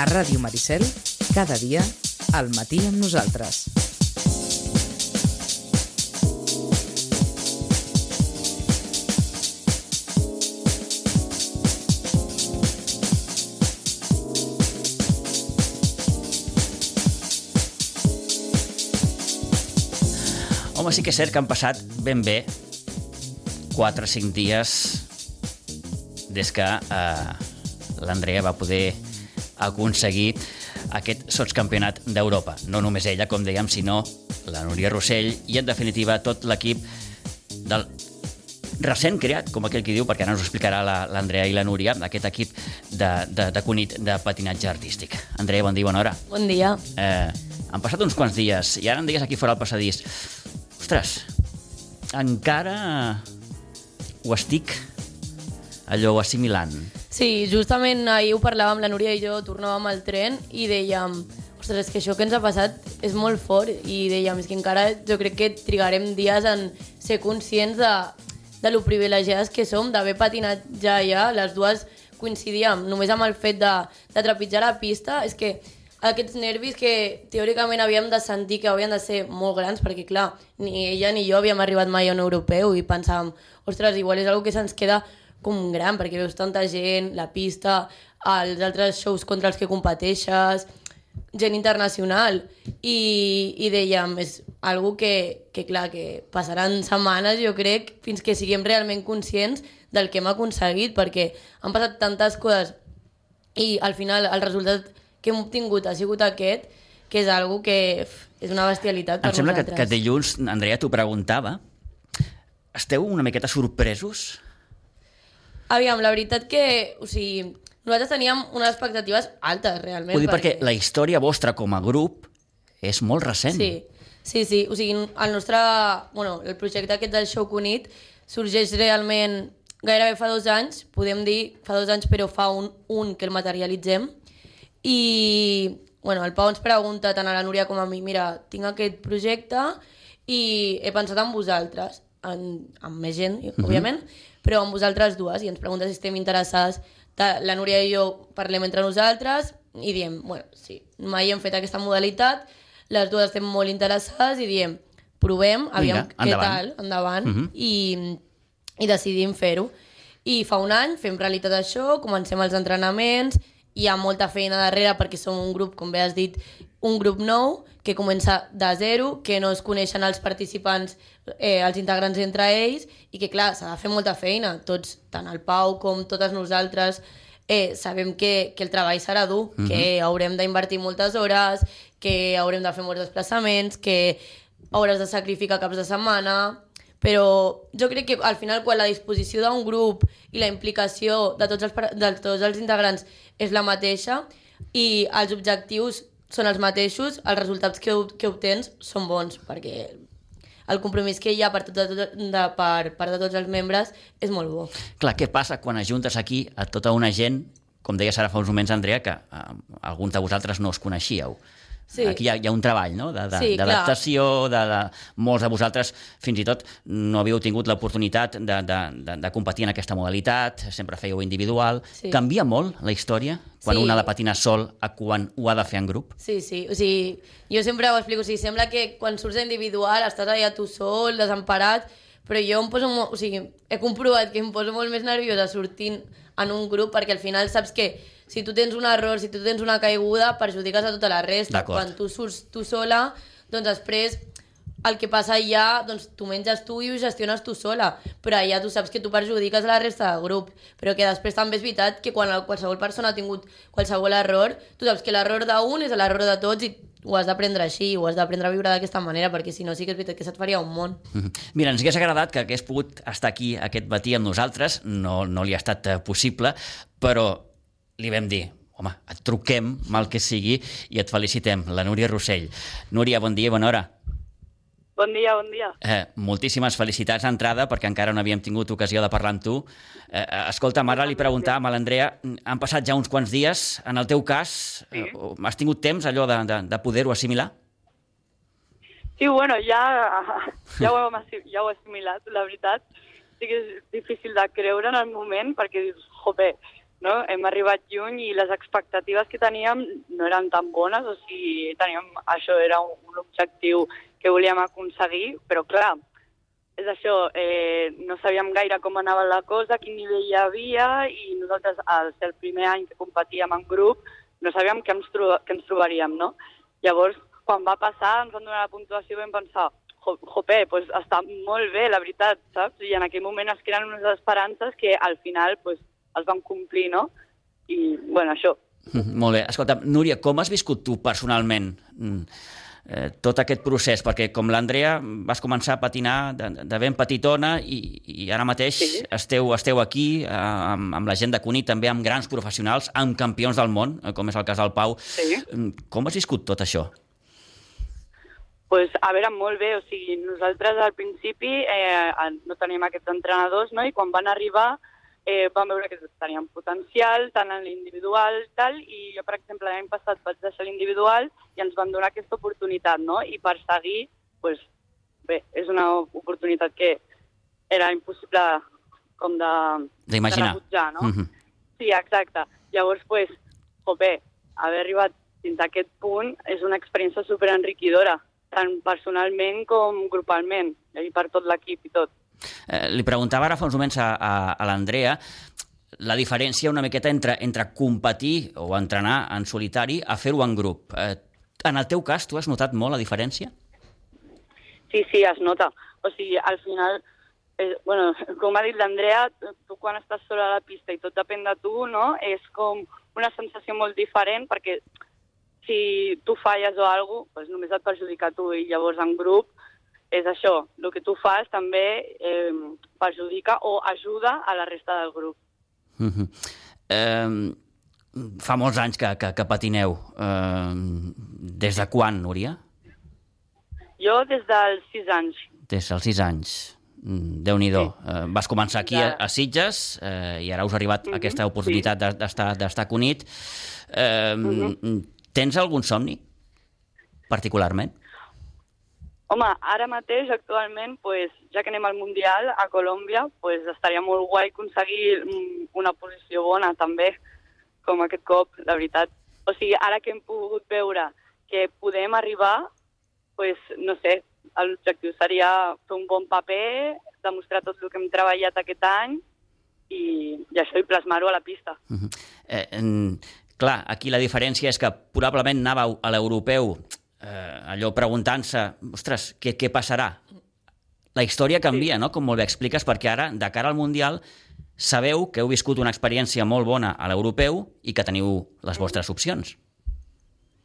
A Ràdio Maricel, cada dia, al matí amb nosaltres. Home, sí que és cert que han passat ben bé 4 o 5 dies des que eh, l'Andrea va poder aconseguir aquest sotscampionat d'Europa. No només ella, com dèiem, sinó la Núria Rossell i, en definitiva, tot l'equip del recent creat, com aquell que diu, perquè ara ens ho explicarà l'Andrea la, i la Núria, aquest equip de, de, de Cunit de patinatge artístic. Andrea, bon dia, bona hora. Bon dia. Eh, han passat uns quants dies i ara em digues aquí fora al passadís ostres, encara ho estic allò assimilant. Sí, justament ahir ho parlàvem, la Núria i jo tornàvem al tren i dèiem ostres, és que això que ens ha passat és molt fort i dèiem, és que encara jo crec que trigarem dies en ser conscients de, de lo privilegiades que som, d'haver patinat ja allà, les dues coincidíem. Només amb el fet de, de trepitjar la pista, és que aquests nervis que teòricament havíem de sentir que haurien de ser molt grans, perquè clar, ni ella ni jo havíem arribat mai a un europeu i pensàvem, ostres, igual és una que se'ns queda com gran, perquè veus tanta gent, la pista, els altres shows contra els que competeixes, gent internacional, i, i dèiem, és algo que, que clar, que passaran setmanes, jo crec, fins que siguem realment conscients del que hem aconseguit, perquè han passat tantes coses i al final el resultat que hem obtingut ha sigut aquest, que és algo que és una bestialitat per Em sembla nosaltres. que, que dilluns, Andrea, t'ho preguntava, esteu una miqueta sorpresos? Aviam, la veritat que, o sigui, nosaltres teníem unes expectatives altes, realment. Vull dir, perquè la història vostra com a grup és molt recent. Sí, sí, sí. O sigui, el nostre... Bueno, el projecte aquest del Show Cunit sorgeix realment gairebé fa dos anys, podem dir fa dos anys, però fa un, un que el materialitzem. I, bueno, el Pau ens pregunta tant a la Núria com a mi, mira, tinc aquest projecte i he pensat en vosaltres, en, en més gent, mm -hmm. òbviament, però en vosaltres dues, i ens pregunta si estem interessats. La Núria i jo parlem entre nosaltres i diem, bueno, sí, mai hem fet aquesta modalitat, les dues estem molt interessades i diem, provem, aviam Vinga, què endavant. tal, endavant, Mhm. i, i decidim fer-ho. I fa un any fem realitat això, comencem els entrenaments, hi ha molta feina darrere perquè som un grup, com bé has dit, un grup nou que comença de zero, que no es coneixen els participants, eh, els integrants entre ells, i que, clar, s'ha de fer molta feina. Tots, tant el Pau com totes nosaltres, eh, sabem que, que el treball serà dur, mm -hmm. que haurem d'invertir moltes hores, que haurem de fer molts desplaçaments, que hauràs de sacrificar caps de setmana, però jo crec que al final quan la disposició d'un grup i la implicació de tots els, de tots els integrants és la mateixa i els objectius són els mateixos, els resultats que, que obtens són bons, perquè el compromís que hi ha per, tot, de, de, per part de tots els membres és molt bo. Clar, què passa quan ajuntes aquí a tota una gent, com deies ara fa uns moments, Andrea, que eh, alguns de vosaltres no us coneixíeu. Sí. Aquí hi ha, hi ha un treball no? de- de- Sí, d'adaptació, de, de, molts de vosaltres fins i tot no havíeu tingut l'oportunitat de, de, de, de competir en aquesta modalitat, sempre fèieu individual. Sí. Canvia molt la història quan Sí. un ha de patinar sol a quan ho ha de fer en grup? Sí, sí, o sigui, jo sempre ho explico, o sigui, sembla que quan surts individual estàs allà tu sol, desemparat, però jo em poso, molt, o sigui, he comprovat que em poso molt més nerviosa sortint en un grup perquè al final saps que si tu tens un error, si tu tens una caiguda, perjudiques a tota la resta. Quan tu surts tu sola, doncs després el que passa allà, doncs tu menges tu i ho gestiones tu sola, però allà tu saps que tu perjudiques a la resta del grup, però que després també és veritat que quan qualsevol persona ha tingut qualsevol error, tu saps que l'error d'un és l'error de tots i ho has d'aprendre així, ho has d'aprendre a viure d'aquesta manera, perquè si no sí que és veritat que se't faria un món. Mira, ens hagués agradat que hagués pogut estar aquí aquest matí amb nosaltres, no, no li ha estat eh, possible, però li vam dir, home, et truquem, mal que sigui, i et felicitem, la Núria Rossell. Núria, bon dia i bona hora. Bon dia, bon dia. Eh, moltíssimes felicitats d'entrada, perquè encara no havíem tingut ocasió de parlar amb tu. Eh, eh, escolta, ara li preguntàvem a l'Andrea, han passat ja uns quants dies, en el teu cas, Sí. eh, has tingut temps allò de, de, de poder-ho assimilar? Sí, bueno, ja, ja, ho hem, ja ho he assimilat, la veritat. Sí que és difícil de creure en el moment, perquè dius, jope, no? hem arribat lluny i les expectatives que teníem no eren tan bones, o sigui, teníem, això era un, un objectiu que volíem aconseguir, però clar, és això, eh, no sabíem gaire com anava la cosa, quin nivell hi havia, i nosaltres, al ser el primer any que competíem en grup, no sabíem què ens, tro què ens trobaríem, no? Llavors, quan va passar, ens van donar la puntuació i vam pensar, jo, jope, pues, està molt bé, la veritat, saps? I en aquell moment es creen unes esperances que al final pues, es van complir, no? I, bueno, això. Molt bé. Escolta, Núria, com has viscut tu personalment mm, eh, tot aquest procés? Perquè com l'Andrea vas començar a patinar de, de ben petitona i, i ara mateix Sí. esteu, esteu aquí eh, amb, amb la gent de Cunit, també amb grans professionals, amb campions del món, eh, com és el cas del Pau. Sí. Mm, Com has viscut tot això? pues, a veure, molt bé, o sigui, nosaltres al principi eh, no teníem aquests entrenadors, no? i quan van arribar eh, vam veure que tenien potencial, tant en l'individual tal, i jo, per exemple, l'any passat vaig deixar l'individual i ens van donar aquesta oportunitat, no? I per seguir, pues, bé, és una oportunitat que era impossible com de, D'imaginar. no? Mhm. Sí, exacte. Llavors, pues, jope, haver arribat fins a aquest punt és una experiència superenriquidora, tant personalment com grupalment, i per tot l'equip i tot. Eh, li preguntava ara fa uns moments a, a, a l'Andrea la diferència una miqueta entre, entre competir o entrenar en solitari a fer-ho en grup. Eh, en el teu cas, tu has notat molt la diferència? Sí, sí, es nota. O sigui, al final, eh, bueno, com ha dit l'Andrea, tu quan estàs sola a la pista i tot depèn de tu, no? És com una sensació molt diferent perquè si tu falles o alguna cosa, doncs només et perjudica tu i llavors en grup és això, el que tu fas també eh, perjudica o ajuda a la resta del grup. Uh -huh. eh, fa molts anys que, que, que patineu. Eh, des de quan, Núria? Jo des dels 6 anys. Des dels 6 anys. Mm, Déu-n'hi-do. Sí. Eh, vas començar aquí a, Ja. a Sitges eh, i ara us ha arribat Mhm, aquesta oportunitat de- d'estar Cunit. Eh, Mhm. Tens algun somni, particularment? Home, ara mateix, actualment, pues, ja que anem al Mundial a Colòmbia, pues, estaria molt guai aconseguir mm, una posició bona també, com aquest cop, la veritat. O sigui, ara que hem pogut veure que podem arribar, pues, no sé, l'objectiu seria fer un bon paper, demostrar tot el que hem treballat aquest any i, i això, i plasmar-ho a la pista. Mhm. Eh, en, clar, aquí la diferència és que probablement anàveu a l'europeu eh, allò preguntant-se, ostres, què, què passarà? La història canvia, no?, com molt bé expliques, perquè ara, de cara al Mundial, sabeu que heu viscut una experiència molt bona a l'europeu i que teniu les vostres opcions.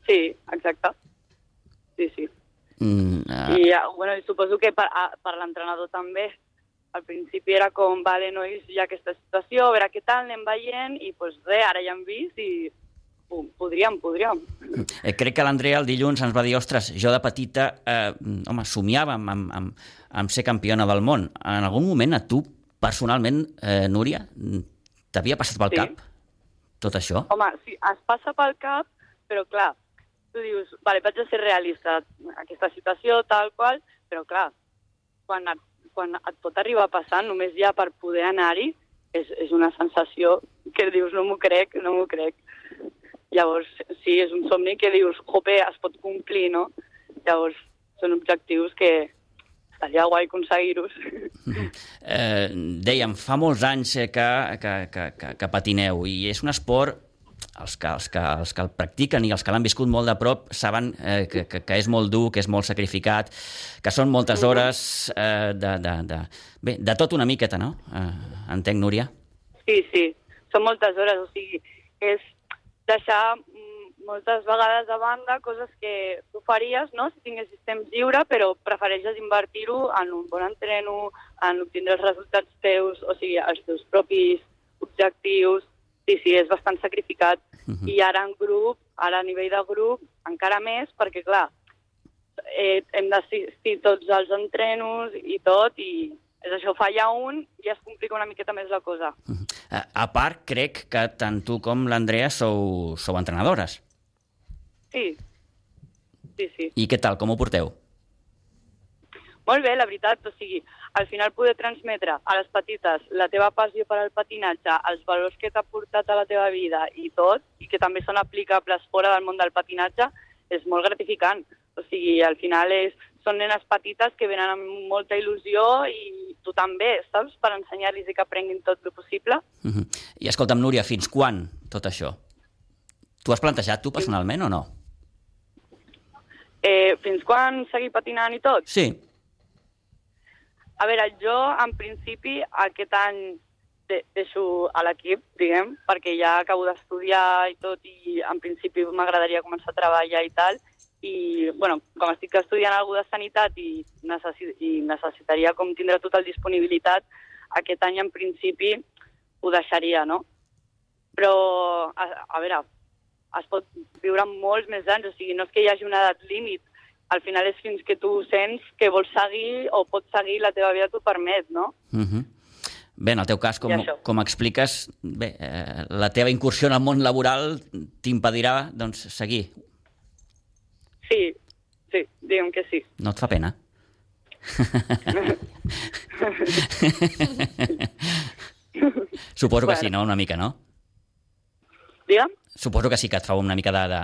Sí, exacte. Sí, sí. Mm, eh, I, ah, bueno, suposo que per, a, per l'entrenador també. Al principi era com, vale, nois, hi ha aquesta situació, a veure què tal, anem veient, i doncs res, ara ja hem vist i podríem, podríem. Eh, crec que l'Andrea el dilluns ens va dir, ostres, jo de petita, eh, home, somiava amb, amb, amb, amb ser campiona del món. En algun moment a tu, personalment, eh, Núria, t'havia passat pel Sí. cap tot això? Home, sí, es passa pel cap, però clar, tu dius, vale, vaig a ser realista, aquesta situació, tal qual, però clar, quan et, quan et pot arribar a passar, només ja per poder anar-hi, és, és una sensació que dius, no m'ho crec, no m'ho crec. Llavors, sí, és un somni que dius, jope, es pot complir, no? Llavors, són objectius que estaria guai aconseguir-los. Eh, dèiem, fa molts anys eh, que, que, que, que, que patineu i és un esport els que, els, que, els que el practiquen i els que l'han viscut molt de prop saben eh, que, que, que és molt dur, que és molt sacrificat, que són moltes hores eh, de, de, de... Bé, de tot una miqueta, no? Eh, entenc, Núria? Sí, sí, són moltes hores, o sigui, és deixar mm, moltes vegades a banda coses que tu faries, no?, si tinguessis temps lliure, però prefereixes invertir-ho en un bon entreno, en obtindre els resultats teus, o sigui, els teus propis objectius. Sí, sí, és bastant sacrificat. Mhm. I ara en grup, ara a nivell de grup, encara més, perquè, clar, eh, hem d'assistir tots els entrenos i tot, i és això, falla un i es complica una miqueta més la cosa. Eh, a part, crec que tant tu com l'Andrea sou, sou entrenadores. Sí, sí, sí. I què tal, com ho porteu? molt bé, la veritat, o sigui, al final poder transmetre a les petites la teva passió per al patinatge, els valors que t'ha portat a la teva vida i tot, i que també són aplicables fora del món del patinatge, és molt gratificant. O sigui, al final és, són nenes petites que venen amb molta il·lusió i tu també, saps? Per ensenyar-los i que aprenguin tot el possible. Uh -huh. I escolta'm, Núria, fins quan tot això? Tu has plantejat tu personalment o no? Eh, fins quan seguir patinant i tot? Sí. A veure, jo, en principi, aquest any de deixo a l'equip, diguem, perquè ja acabo d'estudiar i tot, i en principi m'agradaria començar a treballar i tal, i, bueno, com estic estudiant alguna de sanitat i, necessi i necessitaria com tindre total disponibilitat, aquest any en principi ho deixaria, no? Però, a, a veure, es pot viure molts més anys, o sigui, no és que hi hagi una edat límit, al final és fins que tu sents que vols seguir o pots seguir la teva vida t'ho permet, no? Uh -huh. Bé, en el teu cas, com, com expliques, bé, eh, la teva incursió en el món laboral t'impedirà doncs, seguir. Sí, sí, diguem que sí. No et fa pena? Suposo que Bueno. sí, no? Una mica, no? Digue'm? Suposo que sí que et fa una mica de, de,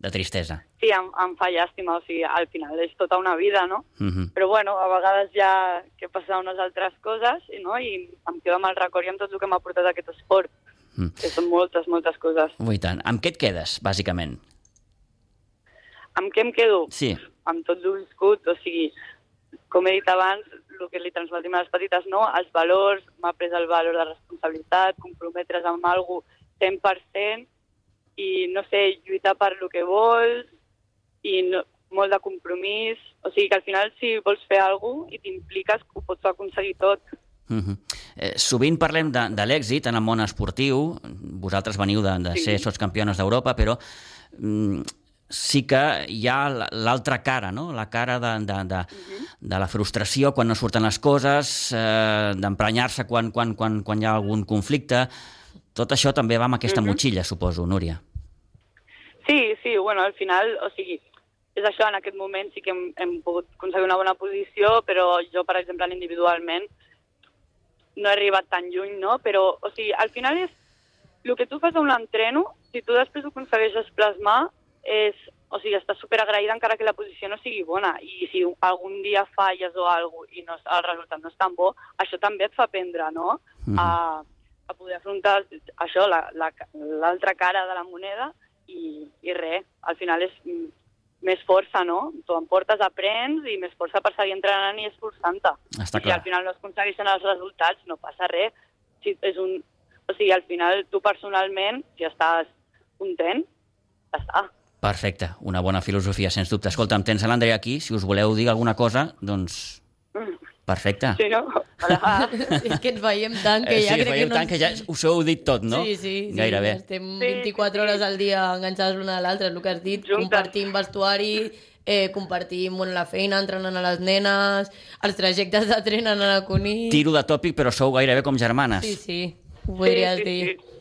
de tristesa. Sí, em, em fa llàstima, o sigui, al final és tota una vida, no? Uh -huh. Però bueno, a vegades ja que passar unes altres coses no? i em quedo amb el record i amb tot el que m'ha portat aquest esport, Mm. que són moltes, moltes coses. Ui, tant. Amb què et quedes, bàsicament? Amb què em quedo? Sí. Amb tot el viscut, o sigui, com he dit abans, el que li transmetim a les petites, no? Els valors, m'ha pres el valor de responsabilitat, comprometre's amb alguna 100% i, no sé, lluitar per lo que vols i no, molt de compromís. O sigui que al final si vols fer alguna cosa i t'impliques, ho pots aconseguir tot. Uh -huh. eh, sovint parlem de, de l'èxit en el món esportiu. Vosaltres veniu de, de Sí. ser sotscampiones d'Europa, però mm, sí que hi ha l'altra cara, no? la cara de, de, de, de la frustració quan no surten les coses, eh, d'emprenyar-se quan, quan, quan, quan hi ha algun conflicte. Tot això també va amb aquesta motxilla, suposo, Núria. Sí, sí, bueno, al final, o sigui, és això, en aquest moment sí que hem, hem pogut aconseguir una bona posició, però jo, per exemple, individualment no he arribat tan lluny, no? Però, o sigui, al final és el que tu fas a un entreno, si tu després ho aconsegueixes plasmar, és, o sigui, estàs superagraïda encara que la posició no sigui bona. I si algun dia falles o alguna i no, el resultat no és tan bo, això també et fa aprendre, no? Mhm. a, a poder afrontar això, l'altra la, l'altra cara de la moneda i, i res, al final és mm, més força, no? Tu em portes, aprens i més força per seguir entrenant i esforçant-te. Està I si clar. al final no es aconsegueixen els resultats, no passa res. Si és un... O sigui, al final tu personalment, si estàs content, ja està. Perfecte, una bona filosofia, sens dubte. Escolta'm, tens l'Andrea aquí, si us voleu dir alguna cosa, doncs... Perfecte. Sí, no? Hola. Sí, és que ens veiem tant que Eh, ja sí, crec que no... tant que ja us ho heu dit tot, no? Sí, sí, sí. Gairebé. Estem Sí, 24 sí, sí. hores al dia enganxades l'una a l'altra, és el que has dit. Juntes. Compartim vestuari, eh, compartim bueno, la feina, entrenant a les nenes, els trajectes de tren anant a Cunit... Tiro de tòpic, però sou gairebé com germanes. Sí, sí, ho podries sí, dir. sí.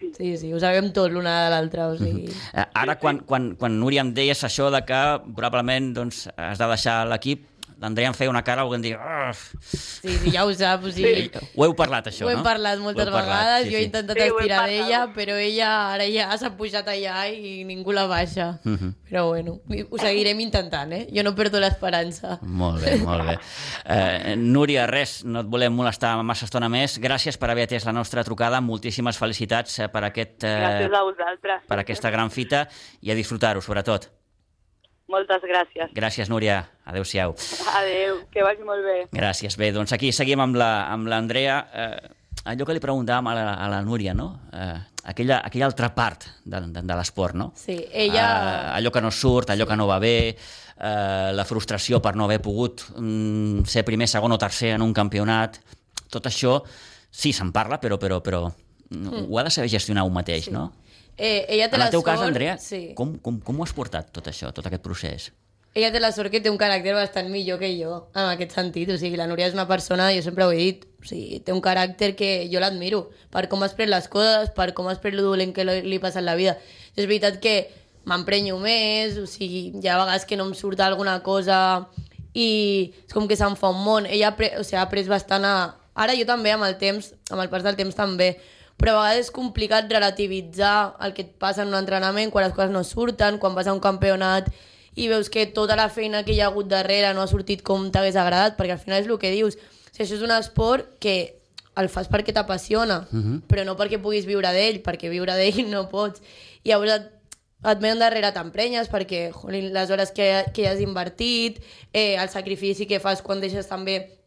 Sí, sí, ho sabem tot l'una de l'altra, o sigui... Eh, Ara, quan, quan, quan Núria em deies això de que probablement doncs, has de deixar l'equip, l'Andrea em feia una cara diu... "Ah". Sí, sí, ja ho sap, o sigui... Ho heu parlat, això, Ho hem no? parlat moltes Ho heu parlat, vegades, sí, jo he sí. intentat Sí, ho hem estirar parlat. d'ella, però ella ara ja s'ha pujat allà i ningú la baixa. Mhm. Però bueno, ho seguirem intentant, eh? Jo no perdo l'esperança. Molt bé, molt bé. Eh, Núria, res, no et volem molestar massa estona més. Gràcies per haver atès la nostra trucada. Moltíssimes felicitats eh, per, aquest, eh, Gràcies a vosaltres. per aquesta gran fita i a disfrutar-ho, sobretot. Moltes gràcies. Gràcies, Núria. Adéu-siau. Adéu, que vagi molt bé. Gràcies. Bé, doncs aquí seguim amb la- amb l'Andrea. Eh, allò que li preguntàvem a la, a la Núria, no? Eh, aquella, aquella altra part de, de, de l'esport, no? Sí, ella... Eh, allò que no surt, allò que no va bé, eh, la frustració per no haver pogut mm, ser primer, segon o tercer en un campionat, tot això, sí, se'n parla, però, però, però mm. ho ha de saber gestionar un mateix, Sí. no? Eh, ella té En el la teu sort... cas, Andrea, Sí. com, com, com ho has portat, tot això, tot aquest procés? Ella té la sort que té un caràcter bastant millor que jo, en aquest sentit. O sigui, la Núria és una persona, jo sempre ho he dit, o sigui, té un caràcter que jo l'admiro, per com has pres les coses, per com has pres el dolent que li passa en la vida. És veritat que m'emprenyo més, o sigui, hi ha vegades que no em surt alguna cosa i és com que se'n fa un món. Ella ha, pre o sigui, ha après bastant a... Ara jo també, amb el temps, amb el pas del temps també, però a vegades és complicat relativitzar el que et passa en un entrenament quan les coses no surten, quan vas a un campionat i veus que tota la feina que hi ha hagut darrere no ha sortit com t'hagués agradat, perquè al final és el que dius. O sigui, això és un esport que el fas perquè t'apassiona, uh -huh. però no perquè puguis viure d'ell, perquè viure d'ell no pots. I llavors et, et venen darrere t'emprenyes perquè jolín, les hores que, que has invertit, eh, el sacrifici que fas quan deixes també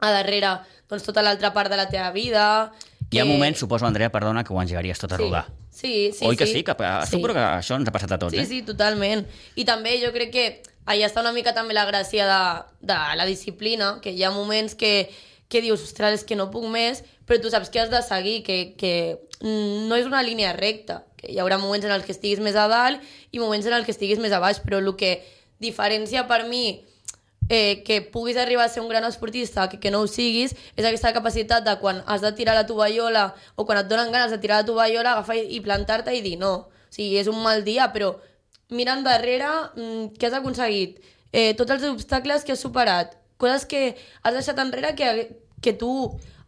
a darrere doncs, tota l'altra part de la teva vida... Hi ha moments, suposo, Andrea, perdona, que ho engegaries tot a Sí, rodar. sí, sí. Oi que sí, sí? Que, Suposo que això ens ha passat a tots, Sí, eh? sí, totalment. I també jo crec que allà està una mica també la gràcia de, de la disciplina, que hi ha moments que, que dius, ostres, és que no puc més, però tu saps que has de seguir, que, que no és una línia recta, que hi haurà moments en els que estiguis més a dalt i moments en els que estiguis més a baix, però el que diferencia per mi eh, que puguis arribar a ser un gran esportista que, que no ho siguis, és aquesta capacitat de quan has de tirar la tovallola o quan et donen ganes de tirar la tovallola, agafar i, i plantar-te i dir no. O sigui, és un mal dia, però mirant darrere, mm, què has aconseguit? Eh, tots els obstacles que has superat, coses que has deixat enrere que, que tu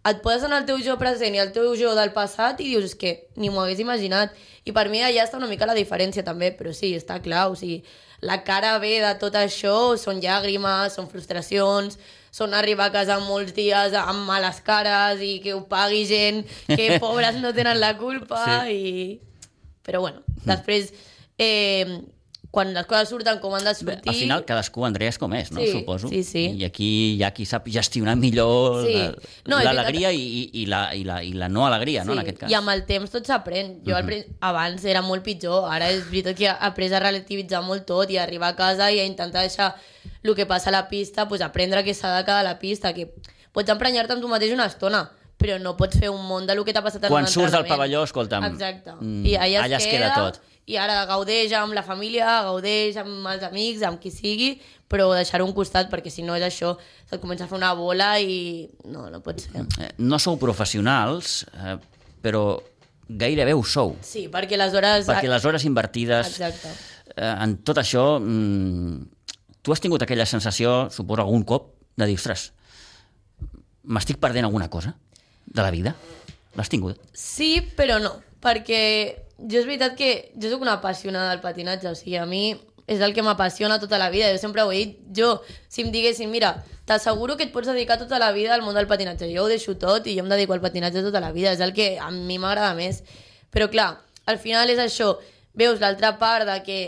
et poses en el teu jo present i el teu jo del passat i dius, que ni m'ho hagués imaginat. I per mi allà està una mica la diferència també, però sí, està clar, o sigui, la cara B de tot això són llàgrimes, són frustracions, són arribar a casa molts dies amb males cares i que ho pagui gent que pobres no tenen la culpa Sí. i... Però bueno, després, eh, quan les coses surten com han de Bé, sortir... al final cadascú, Andrea, és com és, no? Sí, Suposo. sí, sí. I aquí hi ha qui sap gestionar millor Sí. la- No, l'alegria i, i, la, i, la, i la no alegria, no, en aquest cas. Mhm. I amb el temps tot s'aprèn. Jo al pri- abans era molt pitjor, ara és veritat que he après a relativitzar molt tot i a arribar a casa i a intentar deixar el que passa a la pista, pues, aprendre què s'ha de quedar a la pista, que pots emprenyar-te amb tu mateix una estona, però no pots fer un món de lo que t'ha passat en Quan un surts del pavelló, escolta'm, Exacte. mm, I allà, allà es queda tot. I ara gaudeix amb la família, gaudeix amb els amics, amb qui sigui, però deixar-ho un costat, perquè si no és això, se't comença a fer una bola i no, no pot ser. Eh, No sou professionals, eh, però gairebé ho sou. Sí, perquè les hores... Perquè les hores invertides Exacte. eh, en tot això... Mm, tu has tingut aquella sensació, suposo, algun cop, de dir, ostres, m'estic perdent alguna cosa de la vida? L'has tingut? Sí, però no, perquè jo és veritat que jo sóc una apassionada del patinatge, o sigui, a mi és el que m'apassiona tota la vida, jo sempre ho he dit, jo, si em diguessin, mira, t'asseguro que et pots dedicar tota la vida al món del patinatge, jo ho deixo tot i jo em dedico al patinatge tota la vida, és el que a mi m'agrada més. Però clar, al final és això, veus l'altra part de que,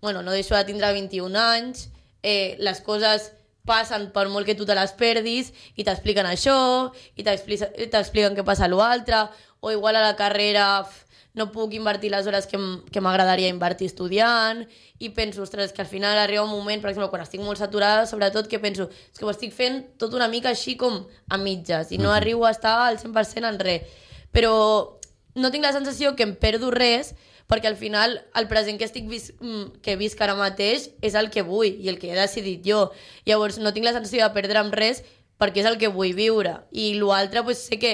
bueno, no deixo de tindre 21 anys, eh, les coses passen per molt que tu te les perdis i t'expliquen això, i t'expli- t'expliquen què passa a l'altre, o igual a la carrera no puc invertir les hores que, que m'agradaria invertir estudiant, i penso, ostres, que al final arriba un moment, per exemple, quan estic molt saturada, sobretot, que penso, és que ho estic fent tot una mica així com a mitges, i no arribo a estar al 100% en res. Però no tinc la sensació que em perdo res, perquè al final el present que estic vis mm, que visc ara mateix és el que vull i el que he decidit jo. Llavors no tinc la sensació de perdre'm res perquè és el que vull viure. I l'altre pues, sé que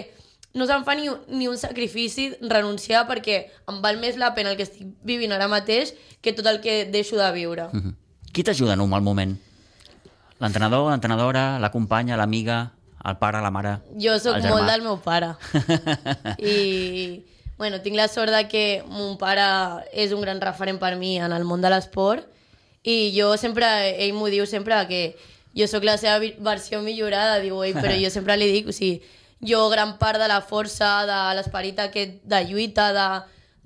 no se'm fa ni, ni un sacrifici renunciar perquè em val més la pena el que estic vivint ara mateix que tot el que deixo de viure. Mhm. Qui t'ajuda en un mal moment? L'entrenador, l'entrenadora, la companya, l'amiga, el pare, la mare, Jo sóc molt del meu pare. I, bueno, tinc la sort de que mon pare és un gran referent per mi en el món de l'esport i jo sempre, ell m'ho diu sempre que jo sóc la seva versió millorada, diu ell, però jo sempre li dic, o sigui, jo gran part de la força, de l'esperit aquest de lluita, de,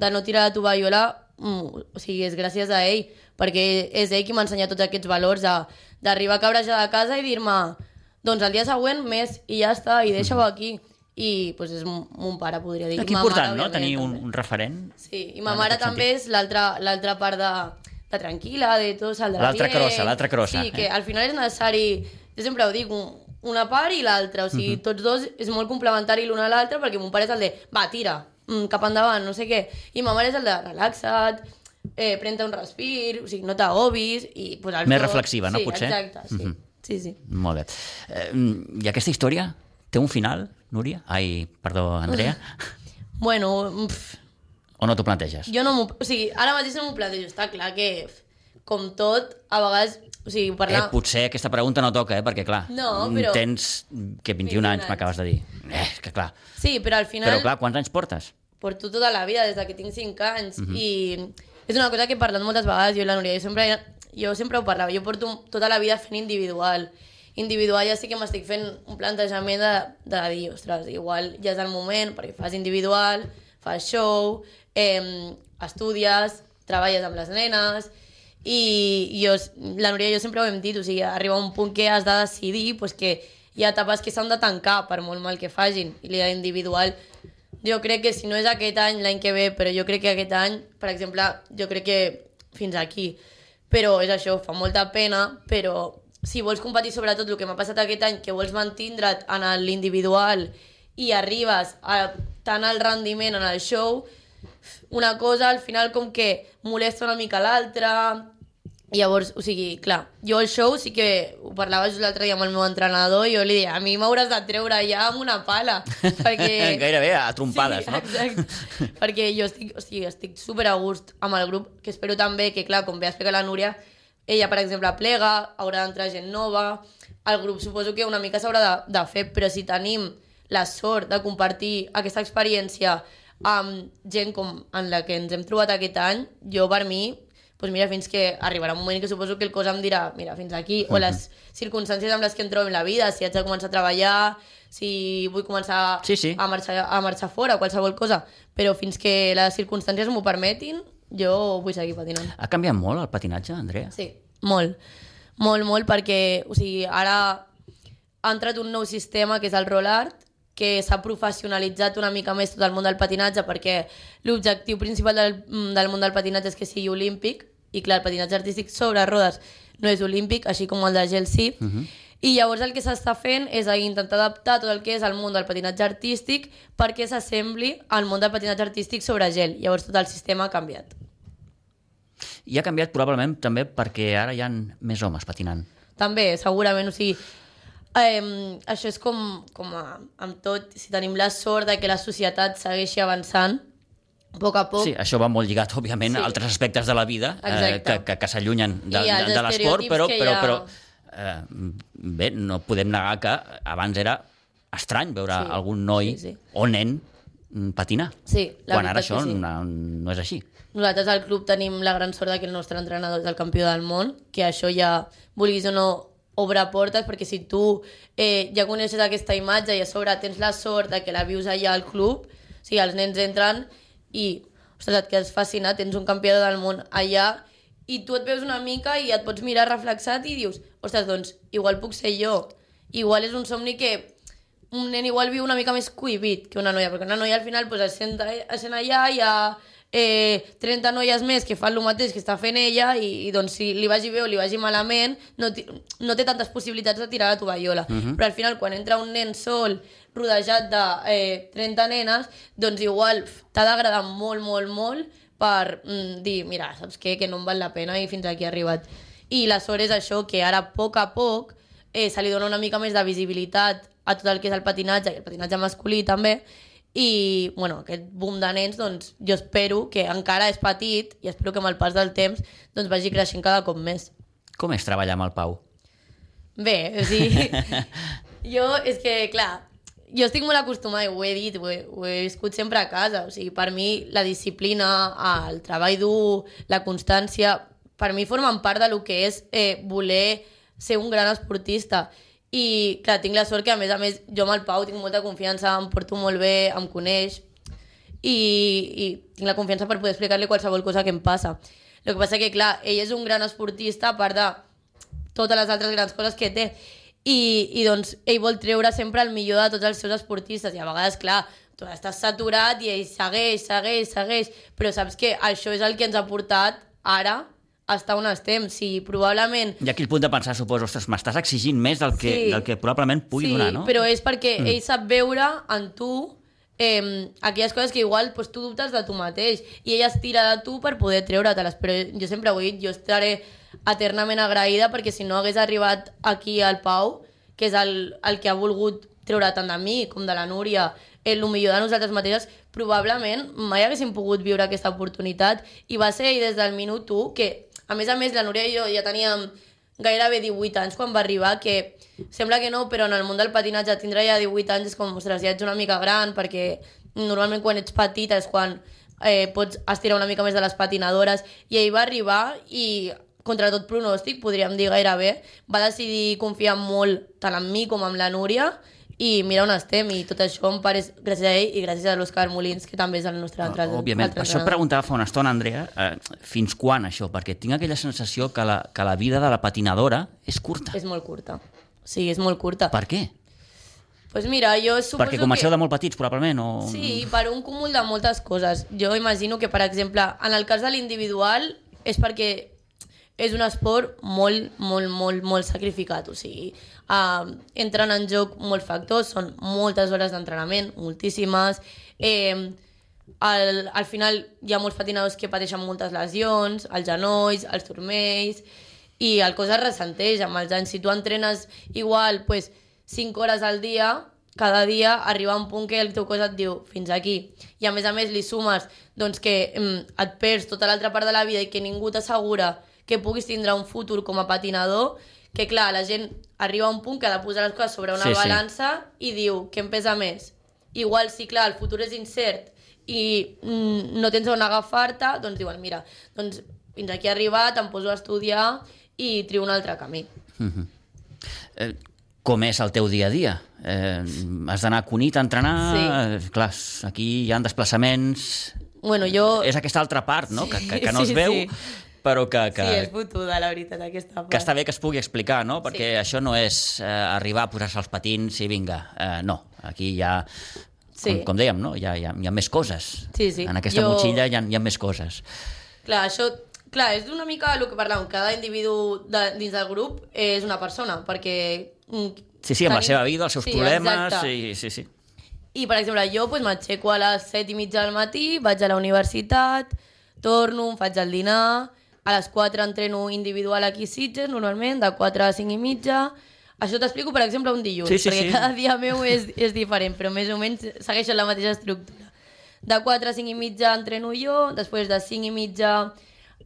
de no tirar la tovallola, mm, o sigui, és gràcies a ell, perquè és ell qui m'ha ensenyat tots aquests valors d'arribar a cabrejar de casa i dir-me doncs el dia següent més i ja està, i deixa-ho aquí. I pues, és mon pare, podria dir. Aquí important, mare, no?, tenir un, un referent. Sí, i ma mare també és l'altra l'altra part de, de tranquil·la, de tot saldrà L'altra crossa, l'altra crossa, Sí, eh? que al final és necessari, jo sempre ho dic, un, una part i l'altra, o sigui, Mhm. tots dos és molt complementari l'un a l'altre perquè mon pare és el de, va, tira, mm, cap endavant, no sé què, i ma mare és el de, relaxa't, eh, pren-te un respir, o sigui, no t'agobis, i pues, Més dos- reflexiva, no, sí, potser? exacte, sí, Mhm. sí, sí. Molt bé. Eh, I aquesta història té un final, Núria? Ai, perdó, Andrea? Bueno, pff, O no t'ho planteges? Jo no m'ho... O sigui, ara mateix no m'ho plantejo. Està clar que com tot, a vegades... O sigui, Eh, parlar... potser aquesta pregunta no toca, eh? perquè clar, No, però- tens que 21, 21 anys, anys. m'acabes de dir. Eh, és que clar. Sí, però al final... Però clar, quants anys portes? porto tota la vida, des de que tinc 5 anys, Mhm. i és una cosa que he parlat moltes vegades, jo i la Núria, jo sempre, jo sempre ho parlava, jo porto tota la vida fent individual. Individual ja sí que m'estic fent un plantejament de, de dir, ostres, igual ja és el moment, perquè fas individual, fas show, eh, estudies, treballes amb les nenes, i jo, la Núria i jo sempre ho hem dit, o sigui, arriba un punt que has de decidir pues, que hi ha etapes que s'han de tancar per molt mal que fagin, i la individual jo crec que si no és aquest any, l'any que ve, però jo crec que aquest any, per exemple, jo crec que fins aquí. Però és això, fa molta pena, però si vols competir sobretot el que m'ha passat aquest any, que vols mantindre't en l'individual i arribes a tant al rendiment en el show, una cosa al final com que molesta una mica l'altra, llavors, o sigui, clar, jo el show sí que ho parlava just l'altre dia amb el meu entrenador i jo li deia, a mi m'hauràs de treure ja amb una pala, perquè... Gairebé a trompades, sí, no? exacte. perquè jo estic, o sigui, estic super a gust amb el grup, que espero també que, clar, com bé ha explicat la Núria, ella, per exemple, plega, haurà d'entrar gent nova, el grup suposo que una mica s'haurà de, de fer, però si tenim la sort de compartir aquesta experiència amb gent com en la que ens hem trobat aquest any, jo per mi pues mira, fins que arribarà un moment que suposo que el cos em dirà, mira, fins aquí, o les circumstàncies amb les que em trobo en la vida, si haig de començar a treballar, si vull començar Sí, sí. a marxar, a marxar fora, qualsevol cosa, però fins que les circumstàncies m'ho permetin, jo vull seguir patinant. Ha canviat molt el patinatge, Andrea? Sí, molt. Molt, molt, perquè o sigui, ara ha entrat un nou sistema que és el roll art, que s'ha professionalitzat una mica més tot el món del patinatge perquè l'objectiu principal del, del món del patinatge és que sigui olímpic i clar, el patinatge artístic sobre rodes no és olímpic, així com el de gel sí, uh -huh. I llavors el que s'està fent és intentar adaptar tot el que és el món del patinatge artístic perquè s'assembli al món del patinatge artístic sobre gel. Llavors tot el sistema ha canviat. I ha canviat probablement també perquè ara hi ha més homes patinant. També, segurament, o sigui, eh, això és com, com a, amb tot, si tenim la sort de que la societat segueixi avançant, a poc a poc, Sí, això va molt lligat, òbviament, Sí. a altres aspectes de la vida eh, que, que, que s'allunyen de, de, de l'esport, però, però, ha. però eh, bé, no podem negar que abans era estrany veure Sí, algun noi sí, sí. o nen mm, patinar. Sí, la quan ara això sí. no, no és així. Nosaltres al club tenim la gran sort que el nostre entrenador és el campió del món, que això ja, vulguis o no, obre portes, perquè si tu eh, ja coneixes aquesta imatge i a sobre tens la sort de que la vius allà al club, o sigui, els nens entren i, ostres, et quedes fascinat, tens un campió del món allà i tu et veus una mica i et pots mirar reflexat i dius, ostres, doncs, igual puc ser jo. Igual és un somni que un nen igual viu una mica més cohibit que una noia, perquè una noia al final pues, es, sent, es sent allà, hi ha eh, 30 noies més que fan el mateix que està fent ella i, i doncs si li vagi bé o li vagi malament no, no té tantes possibilitats de tirar la tovallola. Uh -huh. Però al final quan entra un nen sol rodejat de eh, 30 nenes, doncs igual t'ha d'agradar molt, molt, molt per mm, dir, mira, saps què? Que no em val la pena i fins aquí he arribat. I és això, que ara a poc a poc eh, se li dona una mica més de visibilitat a tot el que és el patinatge, i el patinatge masculí també, i bueno, aquest boom de nens doncs, jo espero que encara és petit i espero que amb el pas del temps doncs, vagi creixent cada cop més. Com és treballar amb el Pau? Bé, o sigui, jo és que, clar, jo estic molt acostumada, ho he dit, ho he, ho he viscut sempre a casa, o sigui, per mi la disciplina, el treball dur, la constància, per mi formen part de lo que és eh, voler ser un gran esportista. I, clar, tinc la sort que, a més a més, jo amb el Pau tinc molta confiança, em porto molt bé, em coneix, i, i tinc la confiança per poder explicar-li qualsevol cosa que em passa. El que passa que, clar, ell és un gran esportista, a part de totes les altres grans coses que té. I, i doncs ell vol treure sempre el millor de tots els seus esportistes i a vegades, clar, tu estàs saturat i ell segueix, segueix, segueix, però saps que això és el que ens ha portat ara estar on estem. Si probablement Hi ha aquell punt de pensar, suposo, ostres, m'estàs exigint més del que, Sí. del que probablement pugui sí, donar, no? però és perquè mm. ell sap veure en tu eh, aquelles coses que igual pues, tu dubtes de tu mateix i ell es tira de tu per poder treure-te-les però jo sempre ho he dit, jo estaré eternament agraïda perquè si no hagués arribat aquí al Pau que és el, el que ha volgut treure tant de mi com de la Núria el millor de nosaltres mateixes, probablement mai haguéssim pogut viure aquesta oportunitat i va ser ell des del minut 1 que A més a més, la Núria i jo ja teníem gairebé 18 anys quan va arribar, que sembla que no, però en el món del patinatge tindre ja 18 anys és com, ostres, ja ets una mica gran, perquè normalment quan ets petita és quan eh, pots estirar una mica més de les patinadores, i ell va arribar i contra tot pronòstic, podríem dir gairebé, va decidir confiar molt tant en mi com en la Núria, i mira on estem, i tot això em pare gràcies a ell i gràcies a l'Òscar Molins, que també és el nostre altre Òbviament, altre per això preguntava fa una estona, Andrea, eh, fins quan això? Perquè tinc aquella sensació que la, que la vida de la patinadora és curta. És molt curta. Sí, és molt curta. Per què? pues mira, jo suposo Perquè comenceu que... de molt petits, probablement, o... Sí, per un cúmul de moltes coses. Jo imagino que, per exemple, en el cas de l'individual és perquè és un esport molt, molt, molt, molt sacrificat. O sigui, uh, entren en joc molts factors, són moltes hores d'entrenament, moltíssimes. Eh, al, al final hi ha molts patinadors que pateixen moltes lesions, els genolls, els turmells, i el cos es ressenteix amb els anys. Si tu entrenes igual pues, 5 hores al dia, cada dia arriba un punt que el teu cos et diu fins aquí. I a més a més li sumes doncs, que mm, et perds tota l'altra part de la vida i que ningú t'assegura que puguis tindre un futur com a patinador, que clar, la gent arriba a un punt que ha de posar les coses sobre una Sí, sí. balança i diu què em pesa més. Igual, si clar, el futur és incert i mm, no tens on agafar-te, doncs diuen, mira, doncs fins aquí he arribat, em poso a estudiar i trio un altre camí. Eh, com és el teu dia a dia? Eh, has d'anar a Cunit a entrenar? Sí. Eh, clar, aquí hi ha desplaçaments... Bueno, jo... És aquesta altra part, no?, que, que, que no Sí, es veu, sí. Però que, que, Sí, és fotuda, la veritat, aquesta part. que està bé que es pugui explicar, no? Perquè Sí. això no és eh, arribar a posar-se els patins i vinga. Eh, no, aquí hi ha, Sí. com, com dèiem, no? hi, ha, hi, ha, hi ha més coses. Sí, sí. En aquesta Jo- motxilla hi ha, hi ha més coses. Clar, això... Clar, és una mica el que parlàvem. Cada individu de, dins del grup és una persona, perquè... mm, Sí, sí, amb la seva vida, els seus Sí, problemes... exacte. I, sí, sí. I, per exemple, jo pues, m'aixeco a les 7 i mitja del matí, vaig a la universitat, torno, em faig el dinar, a les 4 entreno individual aquí a Sitges, normalment, de 4 a 5 i mitja. Això t'explico, per exemple, un dilluns, Sí, sí, perquè sí. cada dia meu és, és diferent, però més o menys segueixen la mateixa estructura. De 4 a 5 i mitja entreno jo, després de 5 i mitja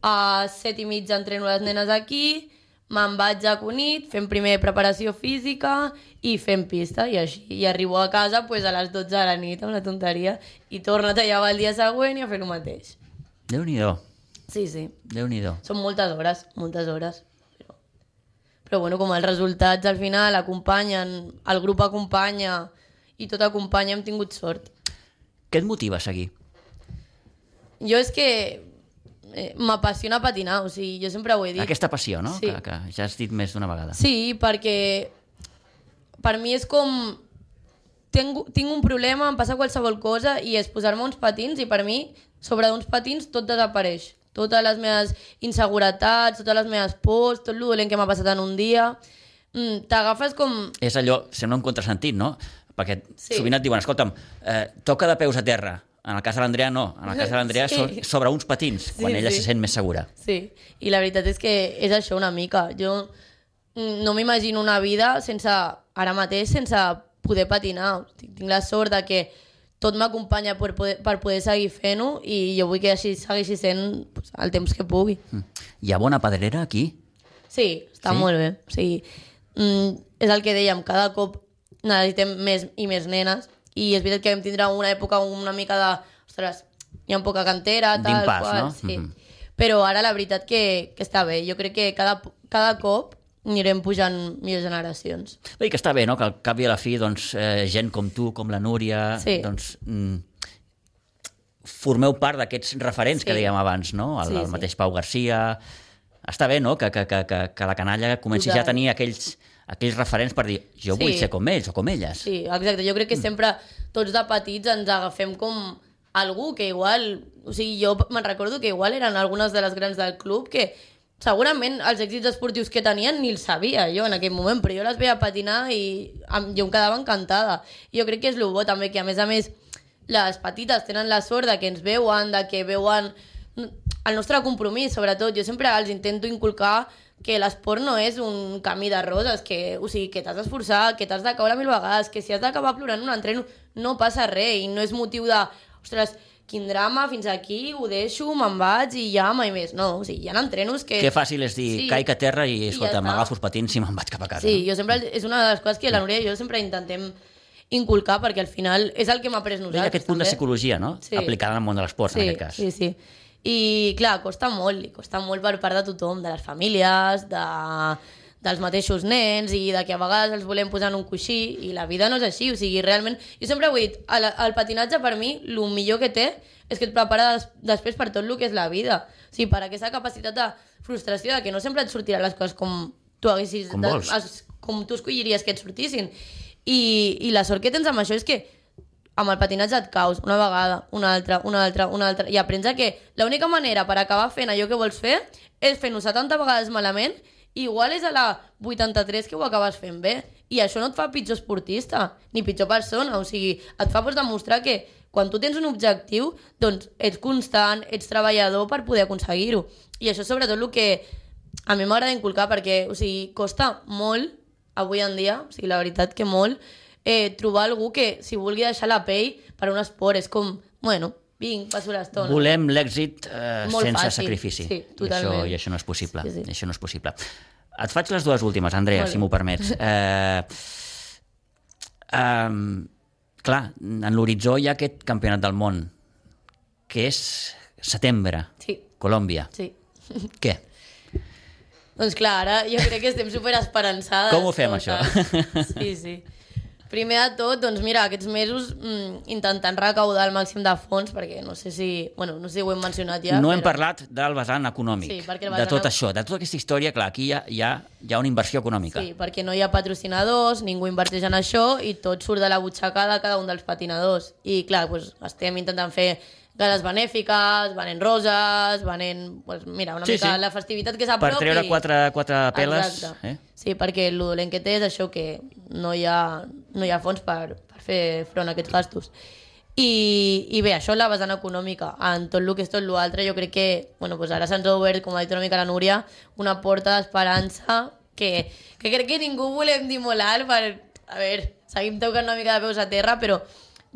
a 7 i mitja entreno les nenes aquí, me'n vaig a Cunit, fem primer preparació física i fem pista, i així. I arribo a casa pues, a les 12 de la nit, amb la tonteria, i torno a tallar el dia següent i a fer el mateix. Déu-n'hi-do, Sí, sí. Déu-n'hi-do. Són moltes hores, moltes hores. Però, però bueno, com els resultats al final acompanyen, el grup acompanya i tot acompanya, hem tingut sort. Què et motiva a seguir? Jo és que eh, m'apassiona patinar, o sigui, jo sempre ho he dit. Aquesta passió, no? Sí. Que, que ja has dit més d'una vegada. Sí, perquè per mi és com... Tinc, tinc un problema, em passa qualsevol cosa i és posar-me uns patins i per mi, sobre uns patins, tot desapareix. Totes les meves inseguretats, totes les meves pors, tot el dolent que m'ha passat en un dia... Mm, T'agafes com... És allò, sembla un contrasentit, no? Perquè Sí. sovint et diuen, escolta'm, eh, toca de peus a terra. En el cas de l'Andrea, no. En el cas de l'Andrea, Sí. sobre uns patins, quan Sí, ella sí. se sent més segura. Sí, i la veritat és que és això una mica. Jo mm, no m'imagino una vida sense, ara mateix, sense poder patinar. Tinc la sort de que tot m'acompanya per poder, per poder seguir fent-ho i jo vull que així segueixi sent pues, el temps que pugui. Mm. Hi ha bona pedrera aquí? Sí, està Sí? molt bé. O sigui, mm, és el que dèiem, cada cop necessitem més i més nenes i és veritat que vam tindre una època una mica de... Ostres, hi ha poca cantera, tal D'impàs, qual. no? Sí. Mhm. Però ara la veritat que, que està bé. Jo crec que cada, cada cop anirem pujant millors generacions. Bé, i que està bé, no? Que al cap i a la fi, doncs, eh, gent com tu, com la Núria, Sí. doncs, mm, formeu part d'aquests referents Sí. que dèiem abans, no? El, Sí, el sí. mateix Pau Garcia... Està bé, no?, que, que, que, que, que la canalla comenci Total. ja a tenir aquells, aquells referents per dir jo vull Sí. ser com ells o com elles. Sí, exacte. Jo crec que sempre tots de petits ens agafem com algú que igual... O sigui, jo me'n recordo que igual eren algunes de les grans del club que segurament els èxits esportius que tenien ni els sabia jo en aquell moment, però jo les veia patinar i em, jo em quedava encantada. Jo crec que és el bo també, que a més a més les petites tenen la sort de que ens veuen, de que veuen el nostre compromís, sobretot. Jo sempre els intento inculcar que l'esport no és un camí de roses, que, o sigui, que t'has d'esforçar, que t'has de caure mil vegades, que si has d'acabar plorant un entreno no passa res i no és motiu de, ostres, quin drama, fins aquí, ho deixo, me'n vaig i ja mai més. No, o sigui, hi ha entrenos que... Que fàcil és dir, Sí. caic a terra i, I escolta, ja m'agafo els patins i me'n vaig cap a casa. Sí, jo sempre, és una de les coses que la Núria i jo sempre intentem inculcar perquè al final és el que m'ha après nosaltres. ha aquest punt de també. psicologia, no? Sí. Aplicada al món de l'esport, sí, en aquest cas. Sí, sí. I clar, costa molt, costa molt per part de tothom, de les famílies, de, dels mateixos nens i de que a vegades els volem posar en un coixí i la vida no és així, o sigui, realment... Jo sempre ho he dit, el, el patinatge per mi, el millor que té és que et prepara des, després per tot el que és la vida. O sigui, per aquesta capacitat de frustració, de que no sempre et sortiran les coses com tu haguessis... Com vols. es- com tu escolliries que et sortissin. I, I la sort que tens amb això és que amb el patinatge et caus una vegada, una altra, una altra, una altra, i aprens que l'única manera per acabar fent allò que vols fer és fent-ho 70 vegades malament igual és a la 83 que ho acabes fent bé. I això no et fa pitjor esportista, ni pitjor persona, o sigui, et fa pues, demostrar que quan tu tens un objectiu, doncs ets constant, ets treballador per poder aconseguir-ho. I això és sobretot el que a mi m'agrada inculcar perquè, o sigui, costa molt avui en dia, o sigui, la veritat que molt, eh, trobar algú que si vulgui deixar la pell per un esport és com, bueno, vinc, passo l'estona. Volem l'èxit eh, Molt sense fàcil, sacrifici. sí, I, això, totalment. I això no és possible. Sí, sí. Això no és possible. Et faig les dues últimes, Andrea, si m'ho permets. Eh, um, clar, en l'horitzó hi ha aquest campionat del món, que és setembre, Sí, Colòmbia. sí. Què? Doncs clar, ara jo crec que estem superesperançades. Com ho fem, això? Sí, sí. Primer de tot, doncs mira, aquests mesos mm, intentant recaudar el màxim de fons, perquè no sé si, bueno, no sé si ho hem mencionat ja. no hem però... parlat del vessant econòmic, Sí, el de vessant tot això, de tota aquesta història, clar, aquí hi ha, hi ha, hi ha una inversió econòmica. Sí, perquè no hi ha patrocinadors, ningú inverteix en això i tot surt de la butxaca de cada un dels patinadors. I clar, doncs, estem intentant fer gales benèfiques, venent roses, venent... Doncs, mira, una Sí, mica sí. la festivitat que Per s'apropi. treure quatre, quatre peles... Exacte. Eh? Sí, perquè el dolent que té és això que no hi ha, no hi ha fons per, per fer front a aquests gastos. I, I bé, això la vessant econòmica. En tot el que és tot l'altre, jo crec que bueno, doncs ara se'ns ha obert, com ha dit una mica la Núria, una porta d'esperança que, que crec que ningú volem dir molt alt per... A veure, seguim tocant una mica de peus a terra, però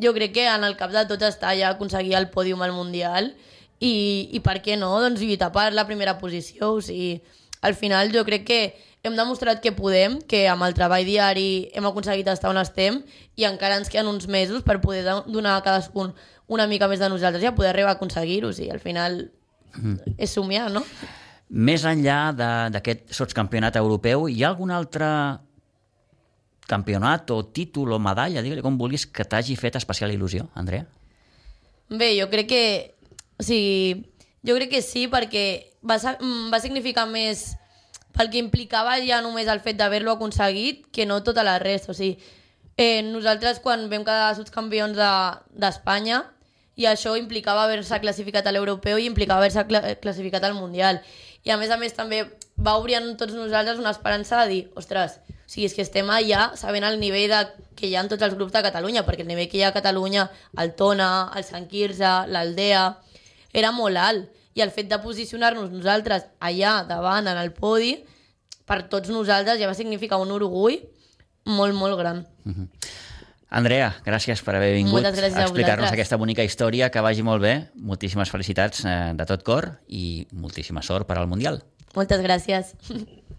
jo crec que en el cap de tot està ja aconseguir el pòdium al Mundial i, i per què no, doncs lluitar per la primera posició, o sigui, al final jo crec que hem demostrat que podem, que amb el treball diari hem aconseguit estar on estem i encara ens queden uns mesos per poder do- donar a cadascun una mica més de nosaltres i a poder arribar a aconseguir-ho, o sigui, al final és somiar, no? Més enllà d'aquest sotscampionat europeu, hi ha algun altre campionat o títol o medalla, digue-li com vulguis, que t'hagi fet especial il·lusió, Andrea? Bé, jo crec que... O sigui, jo crec que sí, perquè va, mm, va significar més pel que implicava ja només el fet d'haver-lo aconseguit que no tota la resta. O sigui, eh, nosaltres quan vam quedar subcampions de- d'Espanya i això implicava haver-se classificat a l'europeu i implicava haver-se cla classificat al Mundial. I a més a més també va obrir en tots nosaltres una esperança de dir, ostres, sigui, és que estem allà sabent el nivell de, que hi ha en tots els grups de Catalunya, perquè el nivell que hi ha a Catalunya, el Tona, el Sant Quirze, l'Aldea, era molt alt. I el fet de posicionar-nos nosaltres allà davant, en el podi, per tots nosaltres ja va significar un orgull molt, molt gran. Andrea, gràcies per haver vingut a explicar-nos aquesta bonica història, que vagi molt bé. Moltíssimes felicitats eh, de tot cor i moltíssima sort per al Mundial. Moltes gràcies.